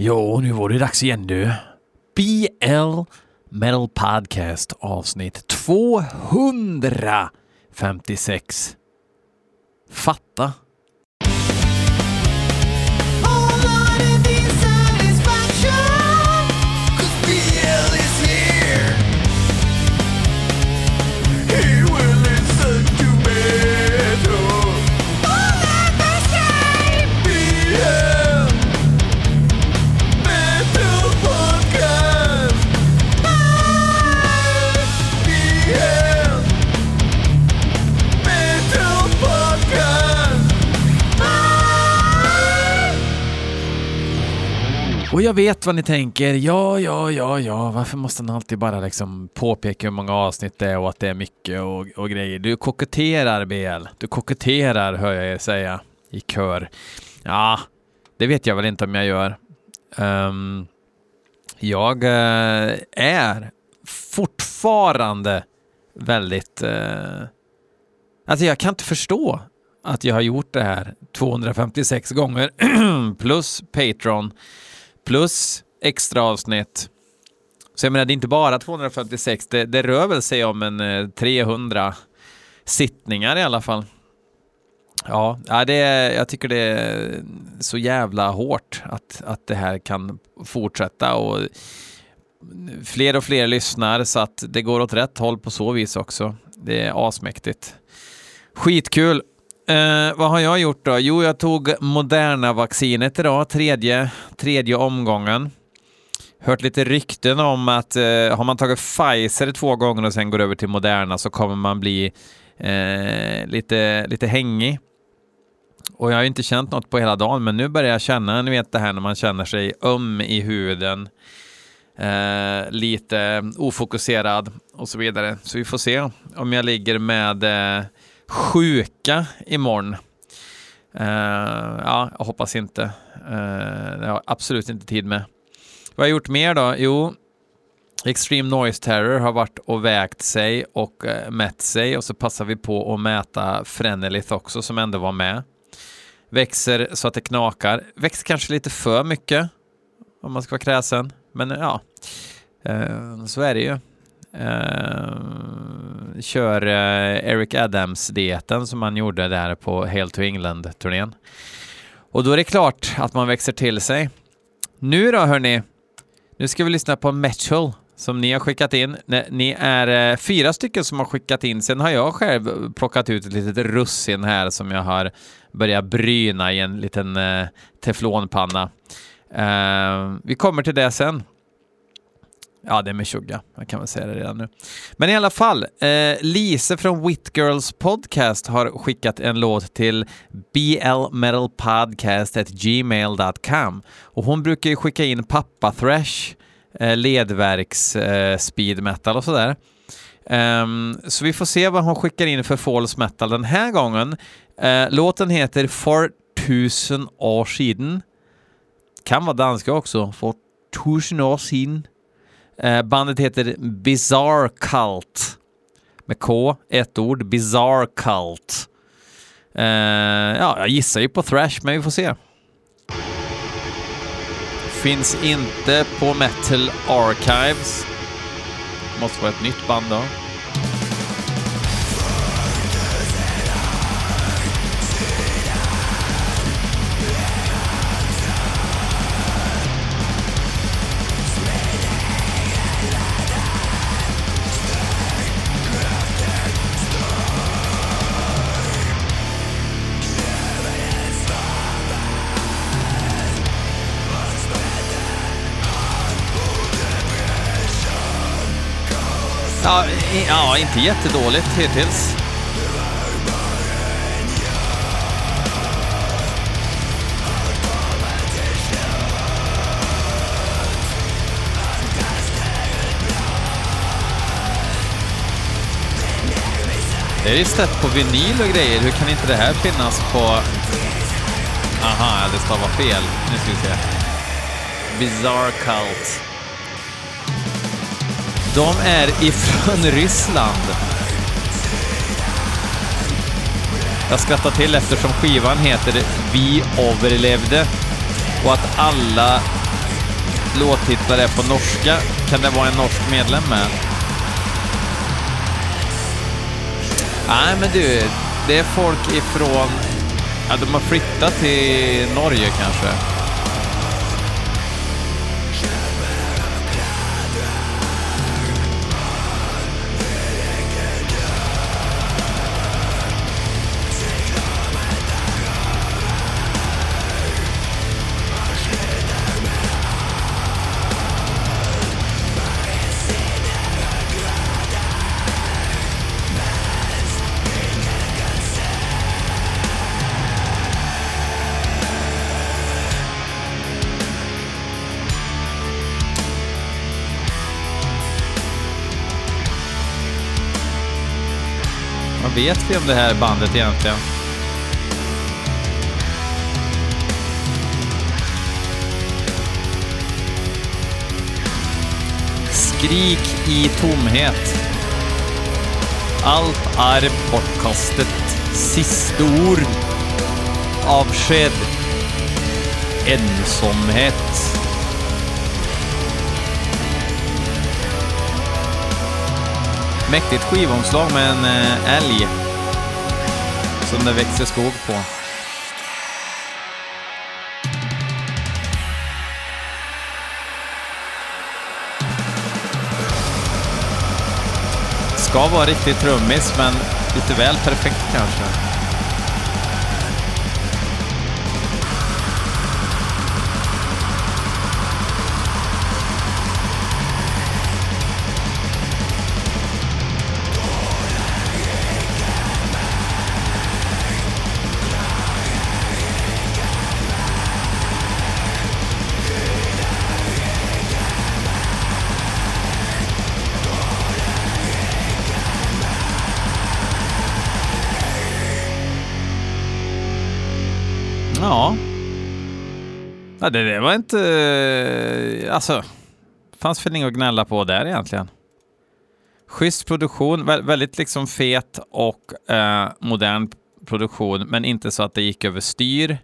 Jo, nu var det dags igen du. BL Metal Podcast avsnitt 256. Fatt Och jag vet vad ni tänker. Ja, ja, ja, ja. Varför måste han alltid bara liksom påpeka hur många avsnitt det är och att det är mycket och, och grejer. Du koketterar BL. Du koketterar hör jag er säga i kör. Ja, det vet jag väl inte om jag gör. Um, jag uh, är fortfarande väldigt... Uh, alltså jag kan inte förstå att jag har gjort det här 256 gånger plus Patreon plus extra avsnitt. Så jag menar, det är inte bara 256, det, det rör väl sig om en eh, 300 sittningar i alla fall. Ja, det jag tycker det är så jävla hårt att, att det här kan fortsätta och fler och fler lyssnar så att det går åt rätt håll på så vis också. Det är asmäktigt. Skitkul! Eh, vad har jag gjort då? Jo, jag tog Moderna-vaccinet idag, tredje, tredje omgången. Hört lite rykten om att eh, har man tagit Pfizer två gånger och sen går över till Moderna så kommer man bli eh, lite, lite hängig. Och jag har inte känt något på hela dagen, men nu börjar jag känna, ni vet det här när man känner sig öm i huden, eh, lite ofokuserad och så vidare. Så vi får se om jag ligger med eh, sjuka imorgon. Uh, ja, jag hoppas inte. Uh, det har jag absolut inte tid med. Vad har jag gjort mer då? Jo, Extreme Noise Terror har varit och vägt sig och uh, mätt sig och så passar vi på att mäta Frenelith också som ändå var med. Växer så att det knakar. Växer kanske lite för mycket om man ska vara kräsen. Men ja, uh, så är det ju. Uh, kör uh, Eric Adams-dieten som han gjorde där på Hail to England-turnén. Och då är det klart att man växer till sig. Nu då hörni, nu ska vi lyssna på Metal som ni har skickat in. Ni är eh, fyra stycken som har skickat in. Sen har jag själv plockat ut ett litet russin här som jag har börjat bryna i en liten teflonpanna. vi kommer till det sen. Ja, det är med Meshuggah. Jag kan väl säga det redan nu. Men i alla fall, eh, Lise från Whitgirls podcast har skickat en låt till blmetalpodcast.gmail.com och hon brukar ju skicka in pappa Thrash, eh, ledverks, eh, speed metal och sådär. Um, så vi får se vad hon skickar in för false metal den här gången. Uh, låten heter For tusen år sedan. Kan vara danska också. For tusen år sedan. Eh, bandet heter Bizarre Cult. Med K, ett ord. Bizarre Cult. Eh, ja, jag gissar ju på Thrash, men vi får se. Finns inte på Metal Archives. Måste vara ett nytt band då. Ja, inte jättedåligt hittills. Det är ju släppt på vinyl och grejer. Hur kan inte det här finnas på... Aha, det stavar fel. Nu ska vi se. Bizarre Cult. De är ifrån Ryssland. Jag skrattar till eftersom skivan heter Vi överlevde och att alla låttitlar är på norska. Kan det vara en norsk medlem med? Nej, men du, det är folk ifrån... Ja, de har flyttat till Norge kanske. Vet vi om det här bandet egentligen? Skrik i tomhet. Allt är bortkastet. Sista ord. Avsked. Ensamhet. Mäktigt skivomslag med en eh, älg som det växer skog på. Ska vara riktigt trummis, men lite väl perfekt kanske. Ja. ja det, det var inte... Eh, alltså, fanns väl inget att gnälla på där egentligen. Schysst produktion, vä- väldigt liksom fet och eh, modern produktion, men inte så att det gick över styr.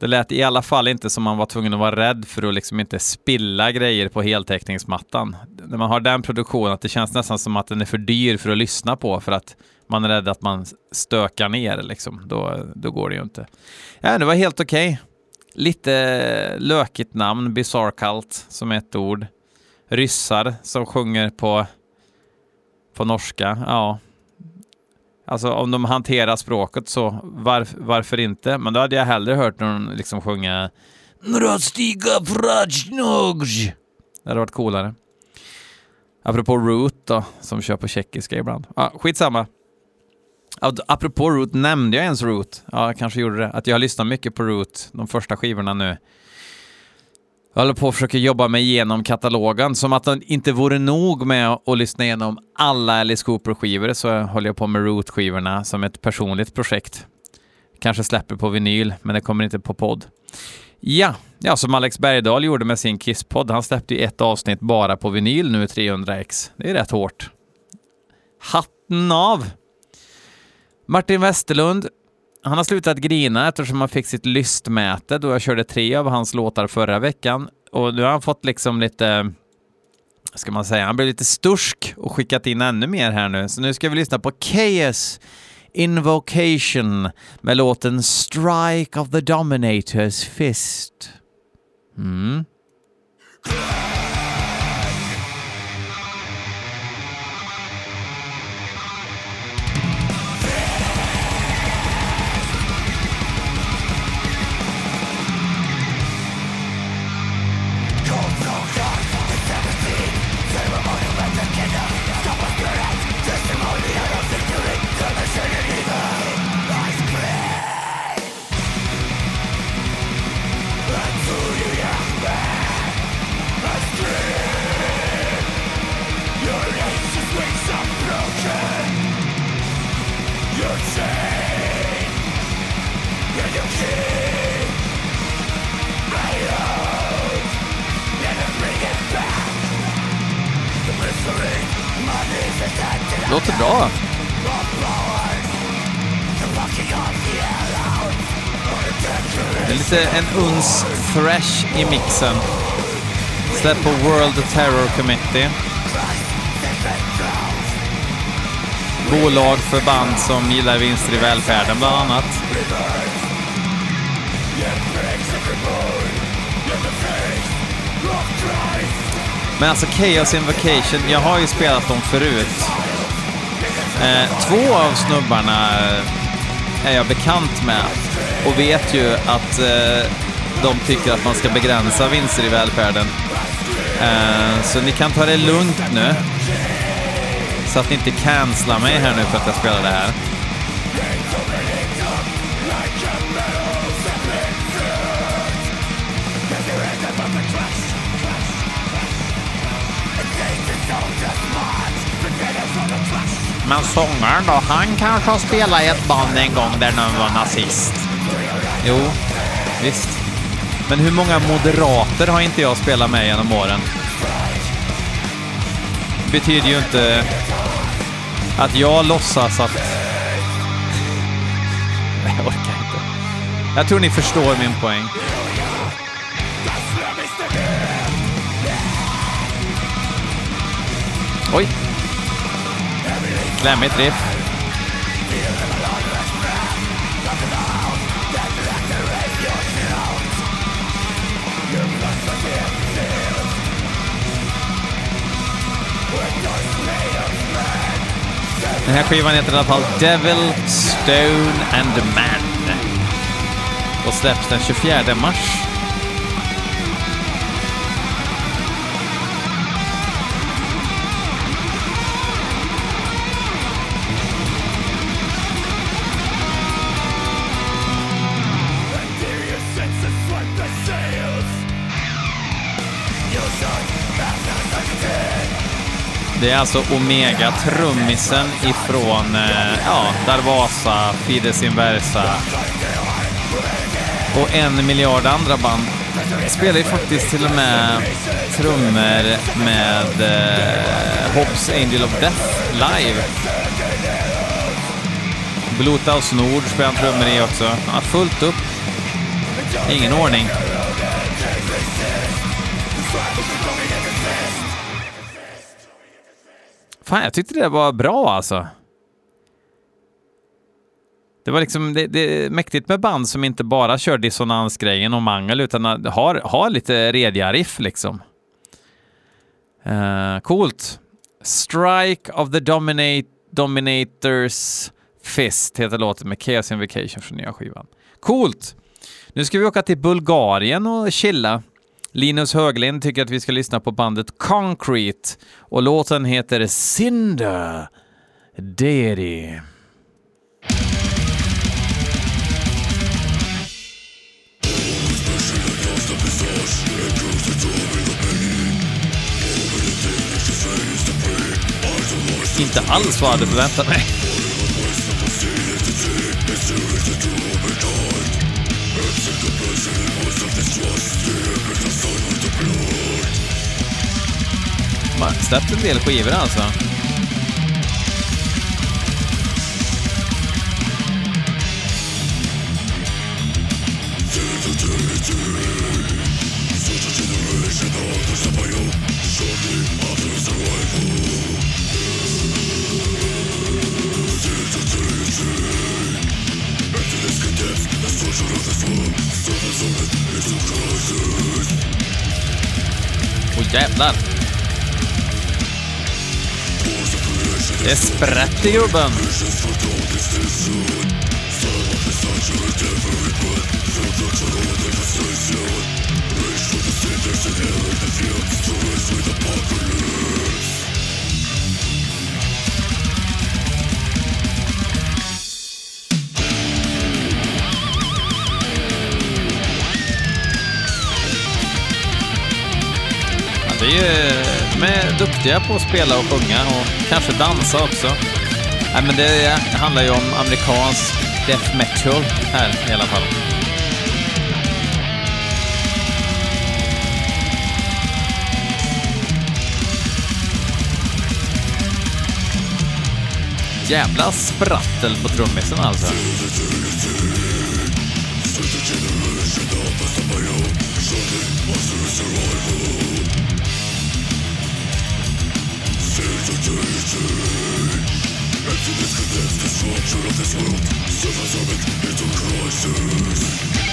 Det lät i alla fall inte som man var tvungen att vara rädd för att liksom inte spilla grejer på heltäckningsmattan. När man har den produktionen, att det känns nästan som att den är för dyr för att lyssna på för att man är rädd att man stökar ner liksom. Då, då går det ju inte. Ja, det var helt okej. Lite lökigt namn, Bizarre Cult som ett ord. Ryssar som sjunger på, på norska. Ja, Alltså om de hanterar språket så, varf, varför inte? Men då hade jag hellre hört någon liksom sjunga Nrostiga Prajnogj. Det hade varit coolare. Apropå Root då, som kör på tjeckiska ibland. Ah, skitsamma. Apropå Root, nämnde jag ens Root? Ja, jag kanske gjorde det. Att jag har lyssnat mycket på Root, de första skivorna nu. Jag håller på att försöka jobba mig igenom katalogen. Som att det inte vore nog med att lyssna igenom alla Alice Cooper-skivor så håller jag på med Root-skivorna som ett personligt projekt. Kanske släpper på vinyl, men det kommer inte på podd. Ja, ja som Alex Bergdahl gjorde med sin Kiss-podd. Han släppte ju ett avsnitt bara på vinyl nu, 300x. Det är rätt hårt. Hatten av! Martin Westerlund, han har slutat grina eftersom han fick sitt lystmäte då jag körde tre av hans låtar förra veckan. Och nu har han fått liksom lite, vad ska man säga, han blev lite stursk och skickat in ännu mer här nu. Så nu ska vi lyssna på KS Invocation med låten Strike of the Dominators Fist. Mm. Det lite en uns thrash i mixen. Släpp på World Terror Committee. Bolag för band som gillar vinster i välfärden bland annat. Men alltså Chaos Invocation, jag har ju spelat dem förut. Eh, två av snubbarna eh, är jag bekant med och vet ju att eh, de tycker att man ska begränsa vinster i välfärden. Eh, så ni kan ta det lugnt nu. Så att ni inte cancelar mig här nu för att jag spelar det här. Men sångaren då, han kanske har spelat i ett band en gång där någon var nazist. Jo, visst. Men hur många moderater har inte jag spelat med genom åren? betyder ju inte att jag låtsas att... Nej, Jag orkar inte. Jag tror ni förstår min poäng. Oj! Klämmigt riff. Den här skivan heter i alla fall Devil, Stone and Man. Och släpps den 24 mars. Det är alltså Omega, trummisen ifrån eh, ja, Darvasa, Fides Inversa och en miljard andra band. Spelar ju faktiskt till och med trummor med eh, Hobbs Angel of Death live. Bluthouse Nord spelar han trummor i också. Ja, fullt upp. Ingen ordning. Fan, jag tyckte det var bra alltså. Det var liksom det, det är mäktigt med band som inte bara kör dissonansgrejen och mangel utan har, har lite rediga riff liksom. Uh, coolt. Strike of the Dominate, Dominators Fist heter låten med Chaos Invocation från nya skivan. Coolt! Nu ska vi åka till Bulgarien och chilla. Linus Höglind tycker att vi ska lyssna på bandet Concrete och låten heter Cinder Deity. Inte alls vad jag hade förväntat mig. Släppt en del skivor alltså. Åh oh, jävlar! Det sprätter gubben! det är ju, de är duktiga på att spela och sjunga och kanske dansa också. Nej, men det handlar ju om amerikansk death metal här i alla fall. Jävla sprattel på trummisen alltså. Emptiness condemns the structure of this world Surface of it into crisis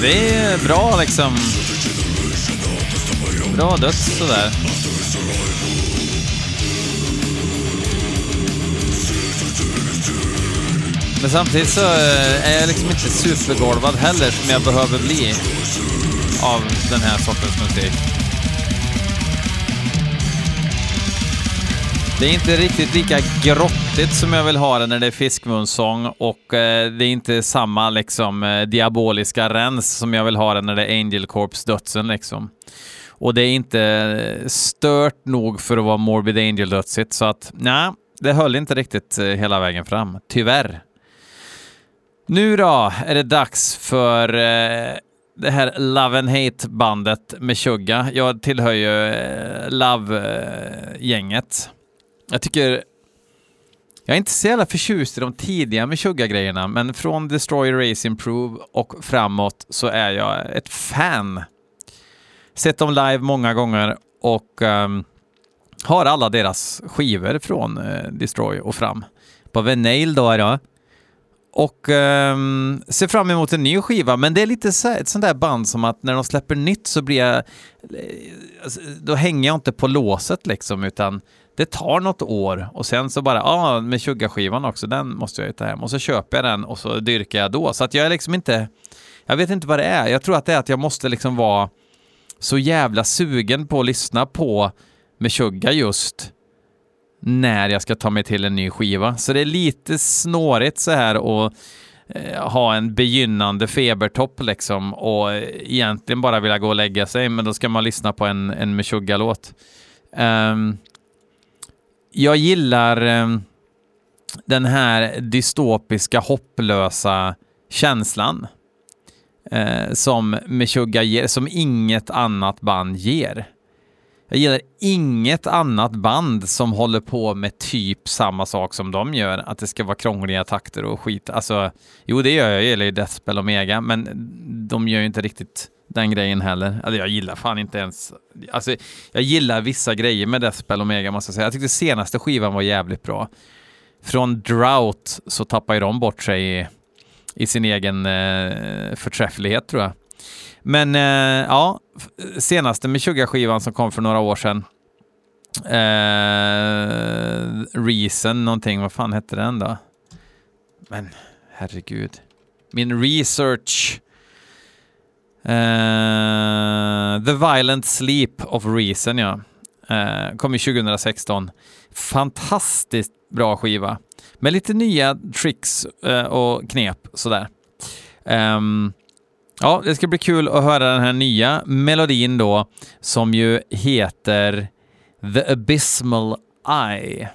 det är bra liksom. Bra döds sådär. Men samtidigt så eh, är jag liksom inte supergolvad heller som jag behöver bli av den här sortens musik. Det är inte riktigt lika grottigt som jag vill ha det när det är fiskmunsång och eh, det är inte samma liksom eh, diaboliska rens som jag vill ha det när det är Angel Corps-dödsen liksom. Och det är inte eh, stört nog för att vara Morbid Angel-dödsigt så att nej, det höll inte riktigt eh, hela vägen fram, tyvärr. Nu då är det dags för eh, det här Love and Hate-bandet med Chugga. Jag tillhör ju eh, Love-gänget. Eh, jag tycker... Jag är inte så jävla förtjust i de tidiga med Chugga-grejerna, men från Destroy, Race, Improve och framåt så är jag ett fan. Sett dem live många gånger och um, har alla deras skivor från uh, Destroy och fram. På Venail då, då. Och um, ser fram emot en ny skiva, men det är lite så, ett sånt där band som att när de släpper nytt så blir jag... Eh, alltså, då hänger jag inte på låset liksom, utan det tar något år och sen så bara, ja, ah, med skivan också, den måste jag ju ta hem. Och så köper jag den och så dyrkar jag då. Så att jag är liksom inte... Jag vet inte vad det är. Jag tror att det är att jag måste liksom vara så jävla sugen på att lyssna på med Tjugga just när jag ska ta mig till en ny skiva. Så det är lite snårigt så här att eh, ha en begynnande febertopp liksom och egentligen bara vilja gå och lägga sig, men då ska man lyssna på en, en Meshuggah-låt. Um, ehm, jag gillar ehm, den här dystopiska, hopplösa känslan eh, som Meshuggah ger, som inget annat band ger. Jag gillar inget annat band som håller på med typ samma sak som de gör, att det ska vara krångliga takter och skit. Alltså, jo, det gör jag, jag gillar ju Deathspell Omega, men de gör ju inte riktigt den grejen heller. Alltså, jag gillar fan inte ens... Alltså, jag gillar vissa grejer med Deathspell Omega, måste jag säga. Jag tyckte senaste skivan var jävligt bra. Från Drought så tappar ju de bort sig i, i sin egen eh, förträfflighet, tror jag. Men eh, ja, senaste med skivan som kom för några år sedan. Eh, Reason någonting, vad fan hette den då? Men herregud. Min research. Eh, The Violent Sleep of Reason, ja. Uh, kom ju 2016. Fantastiskt bra skiva. Med lite nya tricks uh, och knep sådär. Um, Ja, det ska bli kul att höra den här nya melodin då, som ju heter The Abysmal Eye.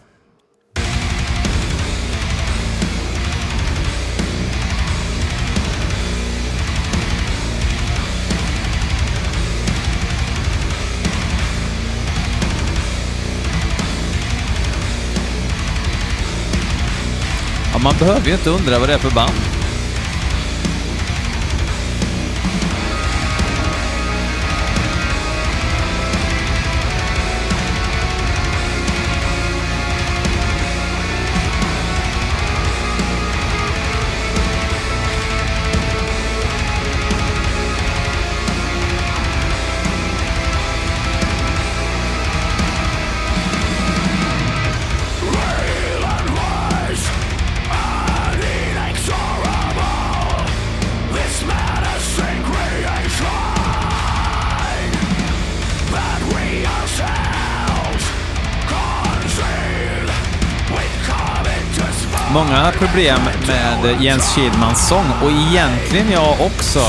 Man behöver ju inte undra vad det är för band. Problem med Jens Kihlmans sång och egentligen jag också.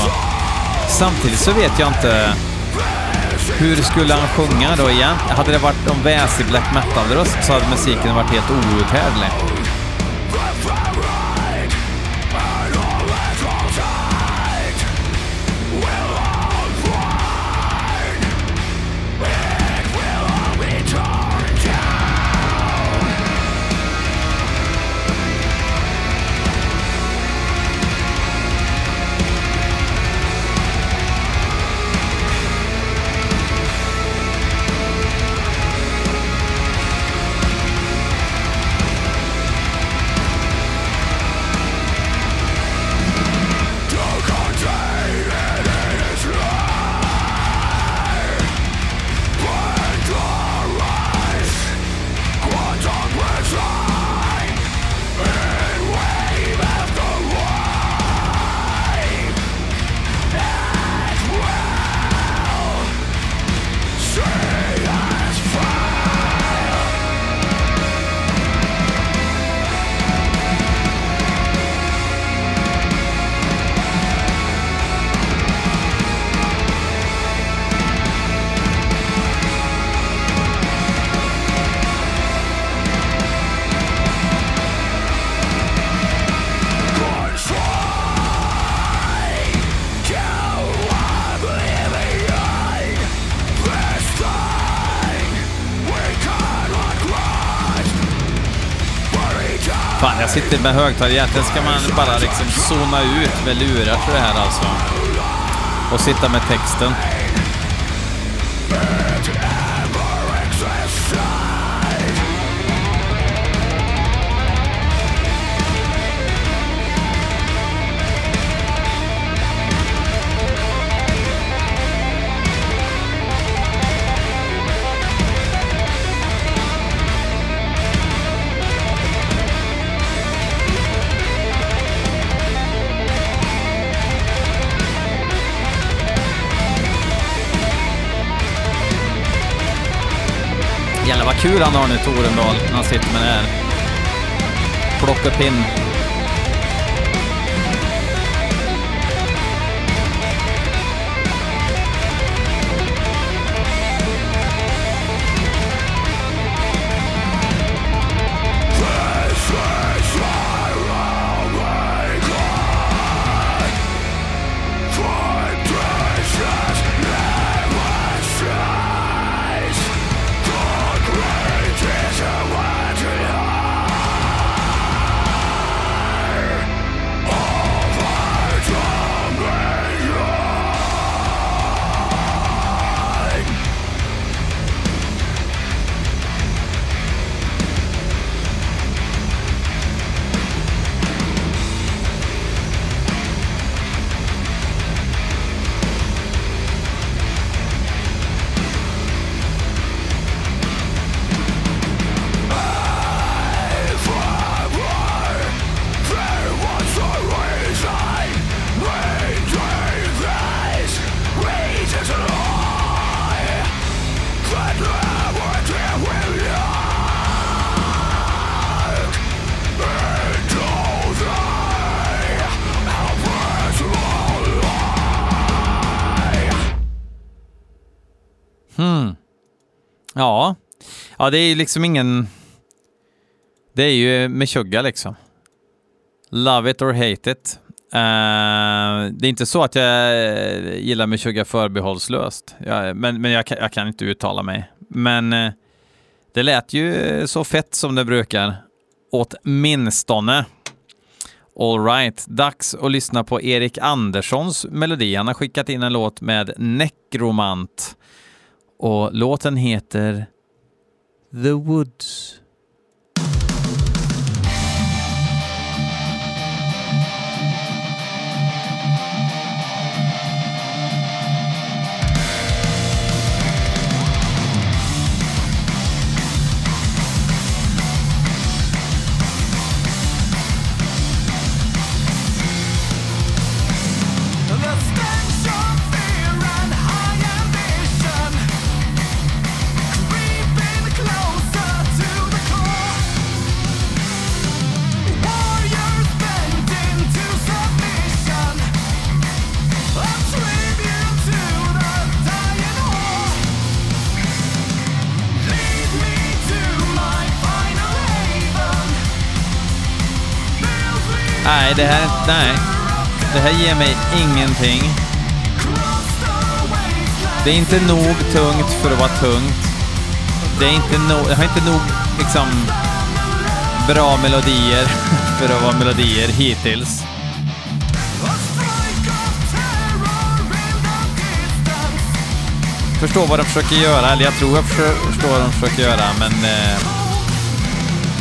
Samtidigt så vet jag inte hur skulle han sjunga då igen? Hade det varit en väsig black metal-röst så hade musiken varit helt outhärdlig. Sitter med högtalare. Egentligen ska man bara liksom zona ut med lurar för det här alltså. Och sitta med texten. Tur han har nu, Torendal, när han sitter med det här. Plocka pinn. Ja, det är ju liksom ingen... Det är ju Meshuggah liksom. Love it or hate it. Uh, det är inte så att jag gillar Meshuggah förbehållslöst, jag, men, men jag, kan, jag kan inte uttala mig. Men uh, det lät ju så fett som det brukar, åtminstone. All right, dags att lyssna på Erik Anderssons melodi. Han har skickat in en låt med Necromant och låten heter The Woods. Nej, det här, nej. Det här ger mig ingenting. Det är inte nog tungt för att vara tungt. Det är inte nog, jag har inte nog liksom bra melodier för att vara melodier hittills. Förstår vad de försöker göra, eller jag tror jag förstår vad de försöker göra, men... Eh,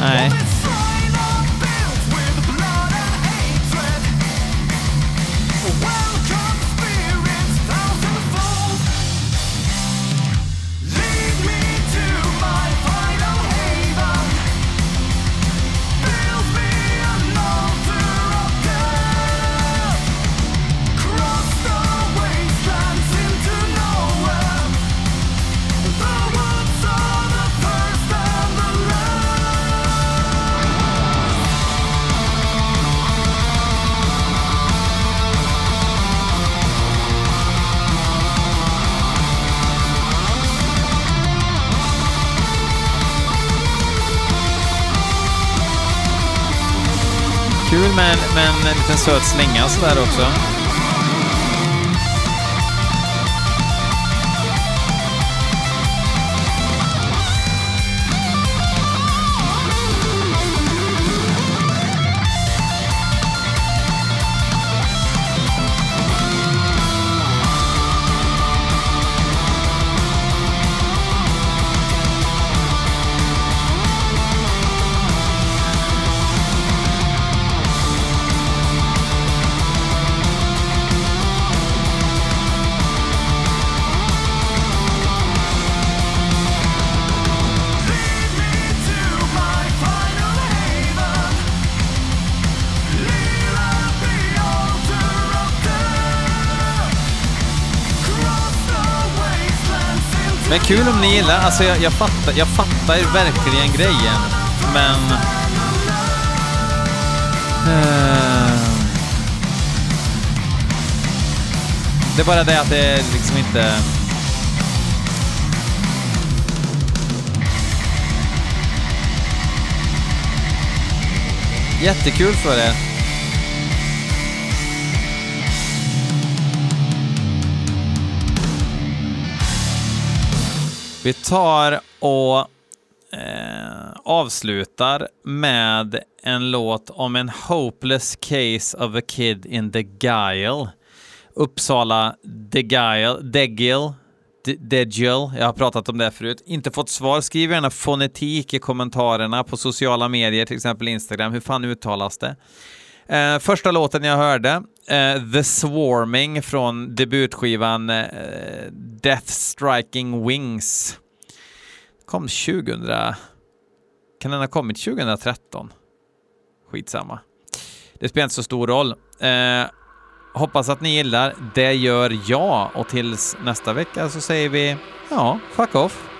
nej. Med, med en liten söt slinga sådär också. Men kul om ni gillar, alltså jag, jag, fattar, jag fattar verkligen grejen, men... Eh. Det är bara det att det är liksom inte... Jättekul för er. Vi tar och eh, avslutar med en låt om en hopeless case of a kid in the Guile. Uppsala The Guile, Degil, Degil. Jag har pratat om det förut. Inte fått svar. Skriv gärna fonetik i kommentarerna på sociala medier, till exempel Instagram. Hur fan uttalas det? Eh, första låten jag hörde, Eh, The Swarming från debutskivan uh, Death Striking Wings. Kom 2000... Kan den ha kommit 2013? Skitsamma. Det spelar inte så stor roll. Uh, hoppas att ni gillar. Det gör jag. Och tills nästa vecka så säger vi ja, fuck off.